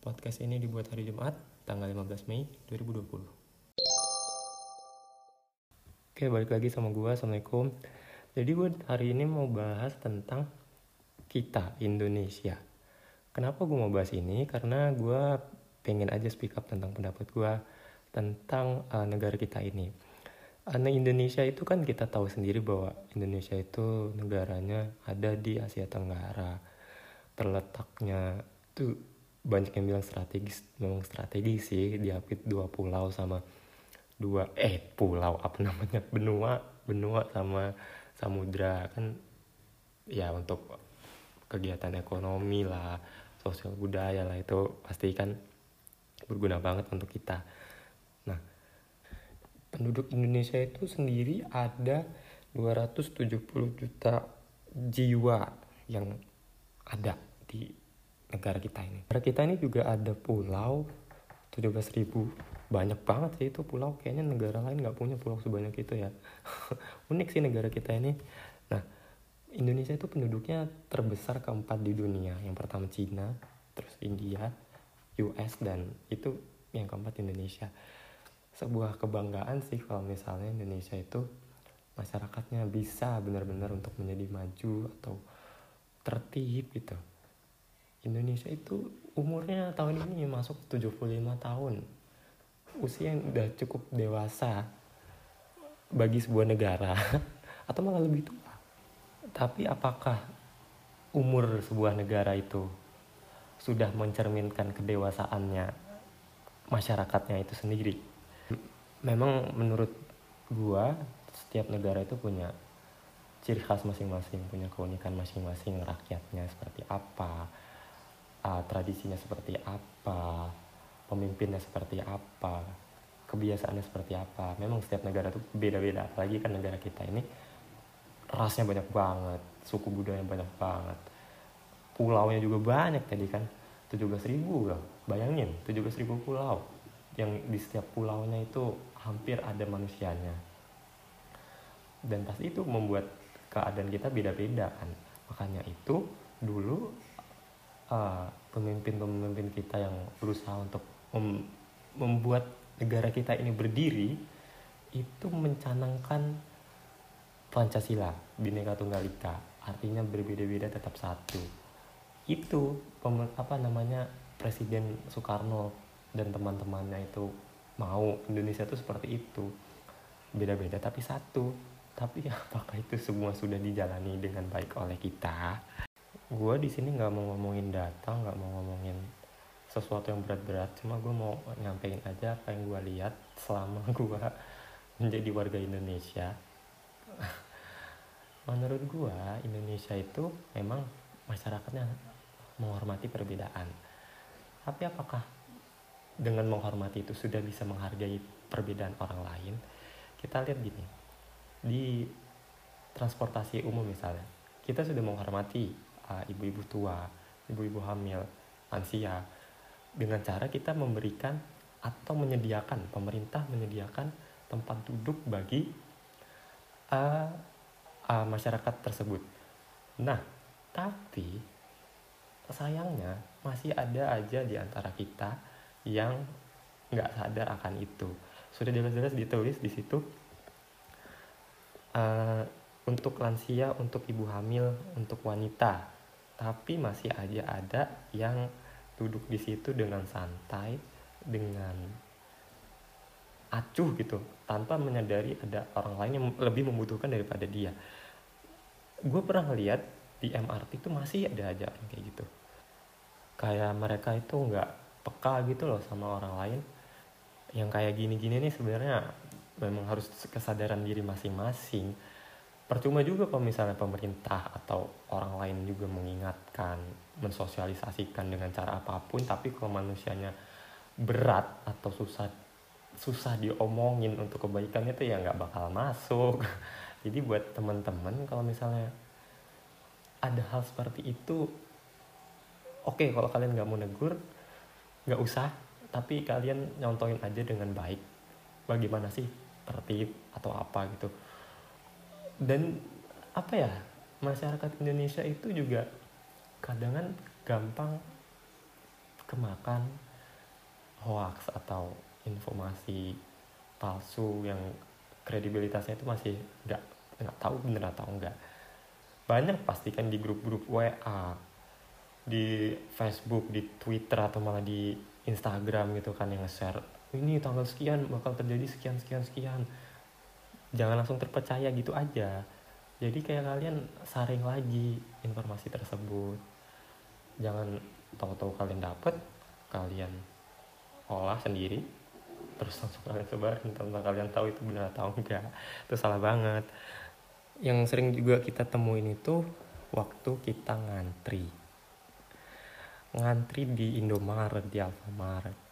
Podcast ini dibuat hari Jumat, tanggal 15 Mei 2020. Oke, balik lagi sama gue. Assalamualaikum. Jadi gue hari ini mau bahas tentang kita, Indonesia. Kenapa gue mau bahas ini? Karena gue pengen aja speak up tentang pendapat gue tentang uh, negara kita ini. Karena Indonesia itu kan kita tahu sendiri bahwa Indonesia itu negaranya ada di Asia Tenggara. Terletaknya itu banyak yang bilang strategis, memang strategis sih diapit dua pulau sama dua eh pulau apa namanya benua benua sama samudra kan ya untuk kegiatan ekonomi lah sosial budaya lah itu pasti kan berguna banget untuk kita. Nah penduduk Indonesia itu sendiri ada 270 juta jiwa yang ada di negara kita ini. Negara kita ini juga ada pulau 17 ribu. Banyak banget sih itu pulau. Kayaknya negara lain nggak punya pulau sebanyak itu ya. Unik sih negara kita ini. Nah Indonesia itu penduduknya terbesar keempat di dunia. Yang pertama Cina terus India US dan itu yang keempat Indonesia. Sebuah kebanggaan sih kalau misalnya Indonesia itu masyarakatnya bisa benar-benar untuk menjadi maju atau tertib gitu Indonesia itu umurnya tahun ini masuk 75 tahun usia yang udah cukup dewasa bagi sebuah negara atau malah lebih tua. Tapi apakah umur sebuah negara itu sudah mencerminkan kedewasaannya masyarakatnya itu sendiri? Memang menurut gua setiap negara itu punya ciri khas masing-masing, punya keunikan masing-masing rakyatnya seperti apa, uh, tradisinya seperti apa, pemimpinnya seperti apa? Kebiasaannya seperti apa? Memang setiap negara tuh beda-beda apalagi kan negara kita ini rasnya banyak banget suku budaya banyak banget. Pulaunya juga banyak tadi kan 17 ribu loh bayangin 17 ribu pulau. Yang di setiap pulaunya itu hampir ada manusianya. Dan pasti itu membuat keadaan kita beda-beda kan. Makanya itu dulu uh, pemimpin-pemimpin kita yang berusaha untuk mem membuat negara kita ini berdiri itu mencanangkan Pancasila Bhinneka Tunggal Ika. Artinya berbeda-beda tetap satu. Itu apa namanya Presiden Soekarno dan teman-temannya itu mau. Indonesia itu seperti itu. Beda-beda tapi satu. Tapi apakah itu semua sudah dijalani dengan baik oleh kita gue di sini nggak mau ngomongin data nggak mau ngomongin sesuatu yang berat-berat. Cuma gue mau nyampein aja apa yang gue lihat selama gue menjadi warga Indonesia. Menurut gue Indonesia itu memang masyarakatnya menghormati perbedaan. Tapi apakah dengan menghormati itu sudah bisa menghargai perbedaan orang lain? Kita lihat gini di transportasi umum misalnya kita sudah menghormati ibu-ibu tua ibu-ibu hamil lansia dengan cara kita memberikan atau menyediakan pemerintah menyediakan tempat duduk bagi uh, uh, masyarakat tersebut. Nah, tapi sayangnya masih ada aja di antara kita yang nggak sadar akan itu. Sudah jelas-jelas ditulis di situ uh, untuk lansia, untuk ibu hamil, untuk wanita. Tapi masih aja ada yang duduk di situ dengan santai dengan acuh gitu tanpa menyadari ada orang lain yang lebih membutuhkan daripada dia. Gue pernah lihat di MRT itu masih ada aja orang kayak gitu. Kayak mereka itu nggak peka gitu loh sama orang lain. Yang kayak gini-gini nih sebenarnya memang harus kesadaran diri masing-masing. Percuma juga kalau misalnya pemerintah atau lain juga mengingatkan mensosialisasikan dengan cara apa pun tapi kalau manusianya berat atau susah susah diomongin untuk kebaikan itu ya nggak bakal masuk. Jadi buat teman-teman kalau misalnya ada hal seperti itu oke okay, kalau kalian nggak mau negur nggak usah tapi kalian nyontohin aja dengan baik bagaimana sih tertib atau apa gitu. Dan apa ya masyarakat Indonesia itu juga kadang kan gampang kemakan hoax atau informasi palsu yang kredibilitasnya itu masih nggak nggak tahu bener atau enggak banyak pastikan di grup-grup WA di Facebook di Twitter atau malah di Instagram gitu kan yang nge-share ini tanggal sekian bakal terjadi sekian sekian sekian. Jangan langsung terpercaya gitu aja jadi kayak kalian saring lagi informasi tersebut. Jangan tahu-tahu kalian dapet kalian olah sendiri terus langsung kalian sebarin tanpa kalian tahu itu benar atau enggak. Itu salah banget. Yang sering juga kita temuin itu waktu kita ngantri. Ngantri di Indomaret di Alfamaret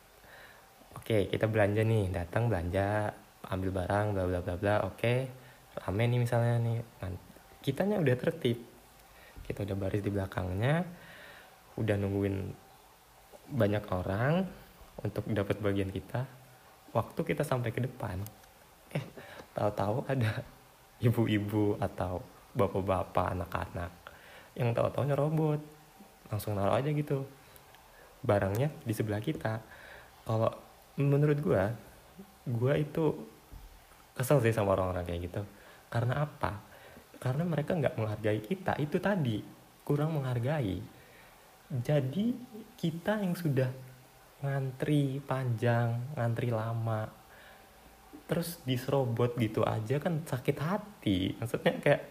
oke kita belanja nih datang belanja ambil barang bla bla bla bla oke rame nih misalnya nih. Kitanya udah tertib. Kita udah baris di belakangnya udah nungguin banyak orang untuk dapat bagian kita waktu kita sampai ke depan. Eh tahu-tahu ada ibu-ibu atau bapak-bapak anak-anak yang tahu-tahu nyerobot langsung naruh aja gitu. Barangnya di sebelah kita. Kalau menurut gue gue itu kesel sih sama orang-orang kayak gitu karena apa? Karena mereka nggak menghargai kita. Itu tadi kurang menghargai. Jadi kita yang sudah ngantri panjang ngantri lama terus diserobot gitu aja kan sakit hati. Maksudnya kayak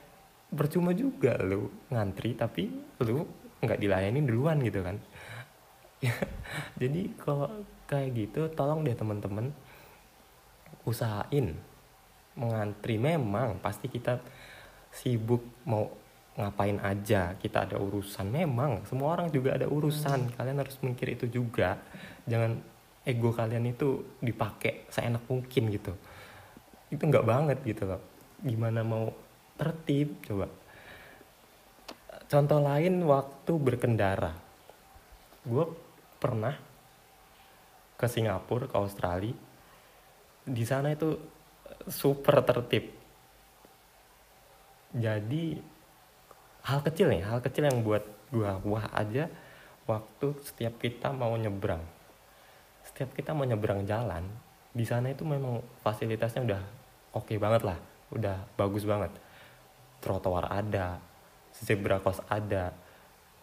percuma juga lu ngantri tapi lu nggak dilayani duluan gitu kan. Jadi kalau kayak gitu tolong deh temen-temen usahain mengantri memang pasti kita sibuk mau ngapain aja kita ada urusan. Memang semua orang juga ada urusan. Hmm. kalian harus mikir itu juga. Jangan ego kalian itu dipakai seenak mungkin gitu. Itu nggak banget gitu loh. Gimana mau tertib? Coba. Contoh lain waktu berkendara. Gue pernah ke Singapura ke Australia. Di sana itu super tertib. Jadi hal kecil nih hal kecil yang buat gua wah aja waktu setiap kita mau nyebrang. Setiap kita mau nyebrang jalan di sana itu memang fasilitasnya udah oke okay banget lah udah bagus banget. Trotoar ada zebra cross ada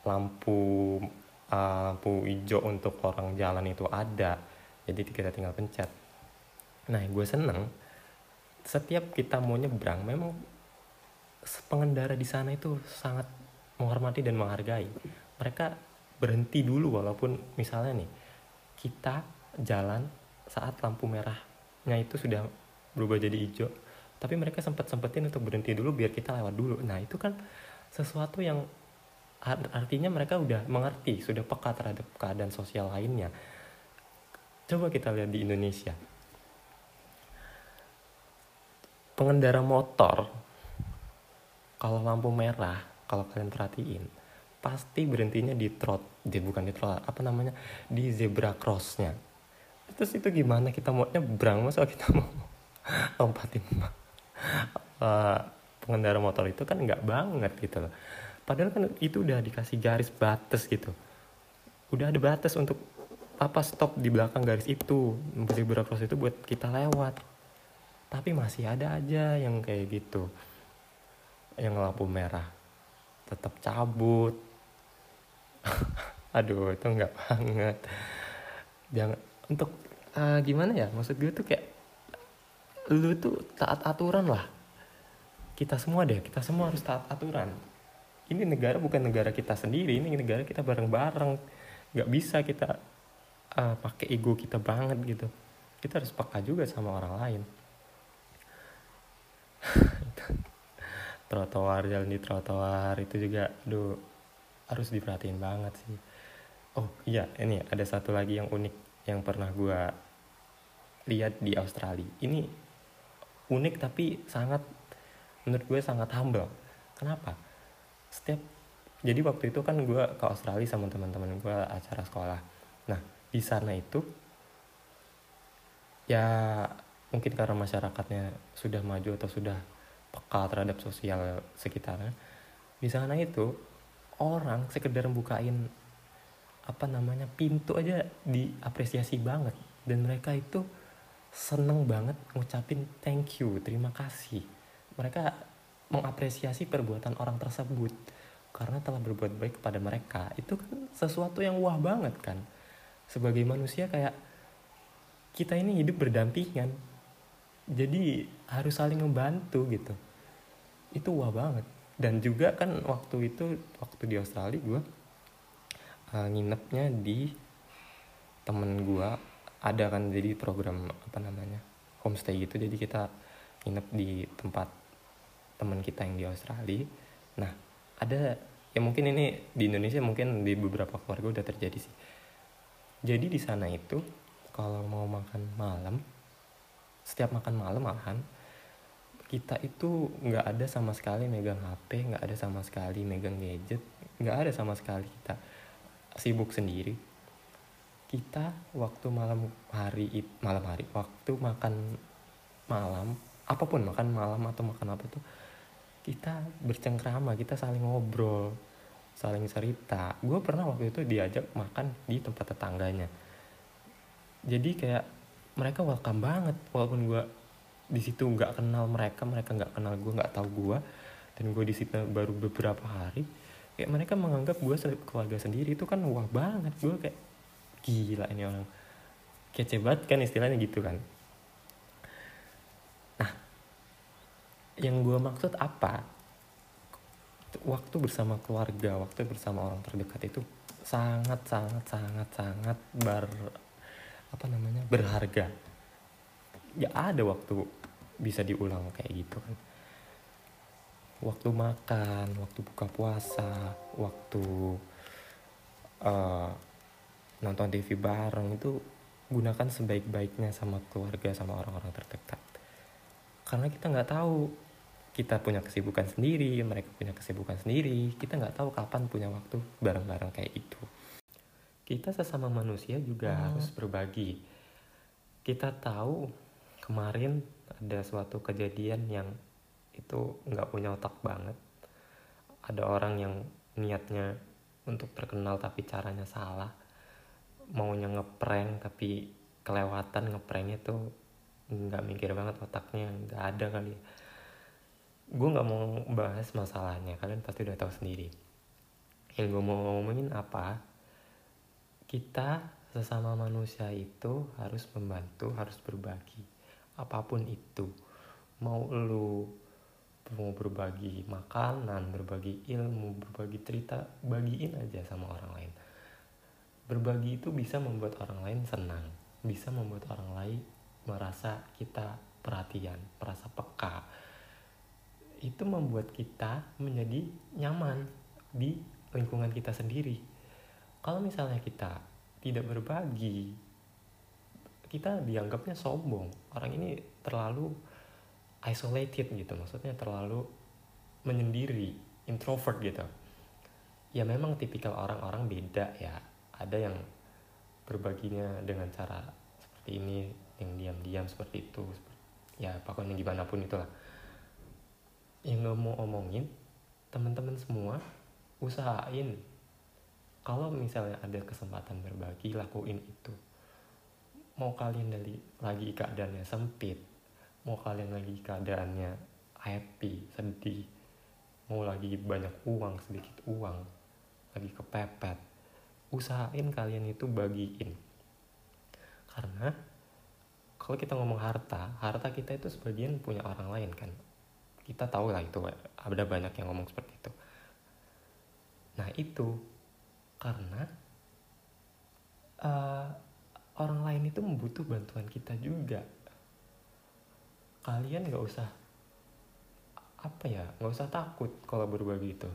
lampu uh, lampu hijau untuk orang jalan itu ada. Jadi kita tinggal pencet. Nah gue seneng setiap kita mau nyebrang memang pengendara di sana itu sangat menghormati dan menghargai. Mereka berhenti dulu walaupun misalnya nih kita jalan saat lampu merahnya itu sudah berubah jadi hijau, tapi mereka sempat sempetin untuk berhenti dulu biar kita lewat dulu. Nah itu kan sesuatu yang artinya mereka udah mengerti, sudah peka terhadap keadaan sosial lainnya. Coba kita lihat di Indonesia. Pengendara motor kalau lampu merah kalau kalian perhatiin pasti berhentinya di trot di bukan di trot apa namanya di zebra crossnya. Terus itu gimana? Kita mau nyebrang masa kita mau lompatin uh, pengendara motor itu kan nggak banget gitu loh. Padahal kan itu udah dikasih garis batas gitu. Udah ada batas untuk apa stop di belakang garis itu zebra cross itu buat kita lewat tapi masih ada aja yang kayak gitu. Yang lampu merah tetap cabut. Aduh itu nggak banget. Jangan untuk uh, gimana ya maksud gue tuh kayak lu tuh taat aturan lah. Kita semua deh kita semua harus taat aturan. Ini negara bukan negara kita sendiri ini negara kita bareng-bareng. Nggak bisa kita uh, pakai ego kita banget gitu. Kita harus peka juga sama orang lain trotoar jalan di trotoar itu juga aduh harus diperhatiin banget sih. Oh iya ini ada satu lagi yang unik yang pernah gue lihat di Australia. Ini unik tapi sangat menurut gue sangat humble. Kenapa? Setiap jadi waktu itu kan gue ke Australia sama teman-teman gue acara sekolah. Nah di sana itu ya mungkin karena masyarakatnya sudah maju atau sudah peka terhadap sosial sekitarnya di sana itu orang sekedar bukain apa namanya pintu aja diapresiasi banget. Dan mereka itu seneng banget ngucapin thank you terima kasih. Mereka mengapresiasi perbuatan orang tersebut karena telah berbuat baik kepada mereka. Itu kan sesuatu yang wah banget kan. Sebagai manusia kayak kita ini hidup berdampingan jadi harus saling membantu gitu. Itu wah banget. Dan juga kan waktu itu waktu di Australia gue uh, nginepnya di temen gue ada kan jadi program apa namanya homestay gitu. Jadi kita nginep di tempat teman kita yang di Australia. Nah ada ya mungkin ini di Indonesia mungkin di beberapa keluarga udah terjadi sih. Jadi di sana itu kalau mau makan malam setiap makan malam malahan kita itu nggak ada sama sekali megang HP nggak ada sama sekali megang gadget nggak ada sama sekali kita sibuk sendiri. Kita waktu malam hari malam hari waktu makan malam apa pun makan malam atau makan apa tuh kita bercengkrama kita saling ngobrol saling cerita. Gue pernah waktu itu diajak makan di tempat tetangganya. Jadi kayak mereka welcome banget. Walaupun gue di situ nggak kenal mereka mereka nggak kenal gue nggak tahu gue dan gue di situ baru beberapa hari kayak mereka menganggap gue keluarga sendiri. Itu kan wah banget gue kayak gila ini orang. Kece banget kan istilahnya gitu kan. Nah yang gue maksud apa? Waktu bersama keluarga waktu bersama orang terdekat itu sangat sangat sangat sangat ber apa namanya? Berharga. Ya ada waktu bisa diulang kayak gitu kan. Waktu makan waktu buka puasa waktu uh, nonton TV bareng itu gunakan sebaik-baiknya sama keluarga sama orang-orang terdekat. Karena kita nggak tahu kita punya kesibukan sendiri mereka punya kesibukan sendiri kita nggak tahu kapan punya waktu bareng-bareng kayak itu kita sesama manusia juga hmm. harus berbagi. Kita tahu kemarin ada suatu kejadian yang itu nggak punya otak banget. Ada orang yang niatnya untuk terkenal tapi caranya salah. Maunya ngeprank tapi kelewatan ngepranknya tuh nggak mikir banget otaknya nggak ada kali. Gue nggak mau bahas masalahnya kalian pasti udah tahu sendiri. Yang gue mau ngomongin apa kita sesama manusia itu harus membantu harus berbagi apa pun itu. Mau lu mau berbagi makanan berbagi ilmu berbagi cerita bagiin aja sama orang lain. Berbagi itu bisa membuat orang lain senang bisa membuat orang lain merasa kita perhatian merasa peka. Itu membuat kita menjadi nyaman di lingkungan kita sendiri kalau misalnya kita tidak berbagi kita dianggapnya sombong. Orang ini terlalu isolated gitu maksudnya terlalu menyendiri introvert gitu. Ya memang tipikal orang-orang beda ya. Ada yang berbaginya dengan cara seperti ini yang diam-diam seperti itu ya pokoknya gimana pun itulah. Yang gak mau omongin teman-teman semua usahain kalau misalnya ada kesempatan berbagi lakuin itu. Mau kalian dari lagi keadaannya sempit mau kalian lagi keadaannya happy sedih mau lagi banyak uang sedikit uang lagi kepepet usahain kalian itu bagiin. Karena kalau kita ngomong harta harta kita itu sebagian punya orang lain kan? Kita tahu lah itu ada banyak yang ngomong seperti itu. Nah itu karena uh, orang lain itu membutuh bantuan kita juga. Kalian nggak usah apa ya nggak usah takut kalau berbagi itu.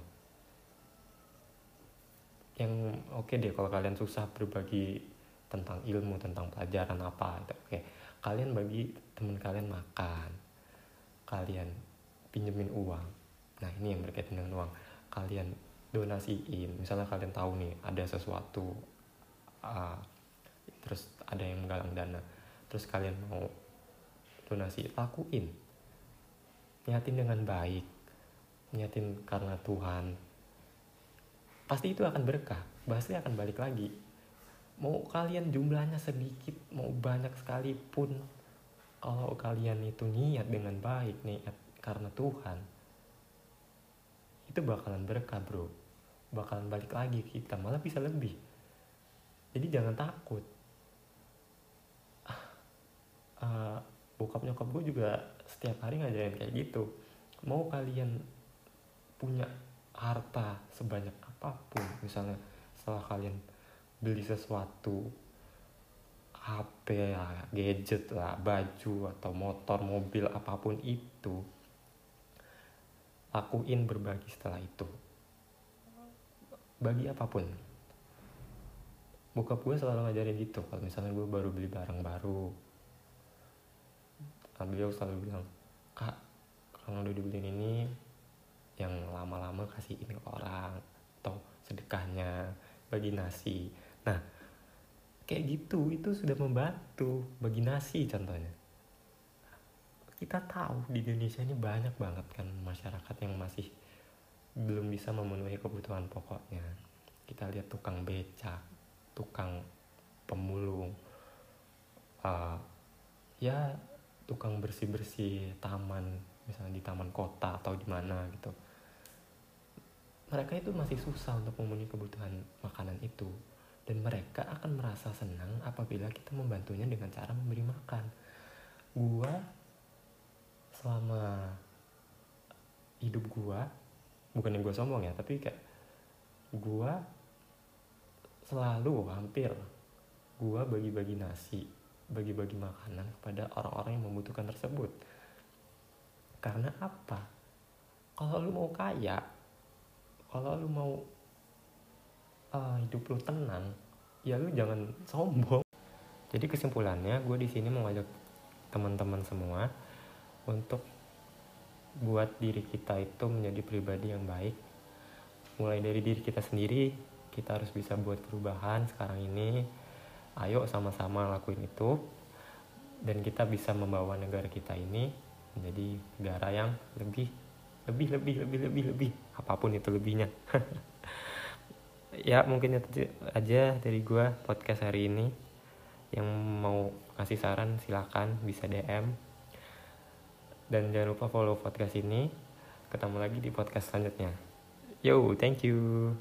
Yang oke okay deh kalau kalian susah berbagi tentang ilmu tentang pelajaran apa itu oke okay. kalian bagi teman kalian makan kalian pinjemin uang. Nah ini yang berkaitan dengan uang. Kalian donasiin. Misalnya kalian tahu nih ada sesuatu uh, terus ada yang menggalang dana. Terus kalian mau donasi lakuin. Niatin dengan baik. Niatin karena Tuhan. Pasti itu akan berkah. Pasti akan balik lagi. Mau kalian jumlahnya sedikit mau banyak sekalipun kalau kalian itu niat dengan baik niat karena Tuhan itu bakalan berkah bro. Bakalan balik lagi kita malah bisa lebih. Jadi jangan takut. Uh, bokap nyokap gue juga setiap hari ngajarin kayak gitu. Mau kalian punya harta sebanyak apa pun misalnya setelah kalian beli sesuatu HP ya gadget lah baju atau motor mobil apa pun itu lakuin berbagi setelah itu. Bagi apa pun. Bokap gue selalu ngajarin gitu kalau misalnya gue baru beli barang baru. Nah, beliau selalu bilang kak kalau udah dibeliin ini yang lama-lama kasihin ke orang atau sedekahnya bagi nasi. Nah kayak gitu itu sudah membantu bagi nasi contohnya kita tahu di Indonesia ini banyak banget kan masyarakat yang masih belum bisa memenuhi kebutuhan pokoknya. Kita lihat tukang becak tukang pemulung uh, ya tukang bersih bersih taman misalnya di taman kota atau di mana gitu. Mereka itu masih susah untuk memenuhi kebutuhan makanan itu. Dan mereka akan merasa senang apabila kita membantunya dengan cara memberi makan. Gua selama hidup gua bukan yang gua sombong ya tapi kayak gua selalu hampir gua bagi-bagi nasi bagi-bagi makanan kepada orang-orang yang membutuhkan tersebut. Karena apa? Kalau lu mau kaya, kalau lu mau uh, hidup lu tenang, ya lu jangan sombong. Jadi kesimpulannya, gue di sini mau ngajak teman-teman semua untuk buat diri kita itu menjadi pribadi yang baik. Mulai dari diri kita sendiri, kita harus bisa buat perubahan sekarang ini. Ayo sama-sama lakuin itu. Dan kita bisa membawa negara kita ini menjadi negara yang lebih lebih lebih lebih lebih lebih. Apa pun itu lebihnya. Ya mungkin itu aja dari gue podcast hari ini. Yang mau kasih saran silakan bisa DM dan jangan lupa follow podcast ini. Ketemu lagi di podcast selanjutnya. Yo thank you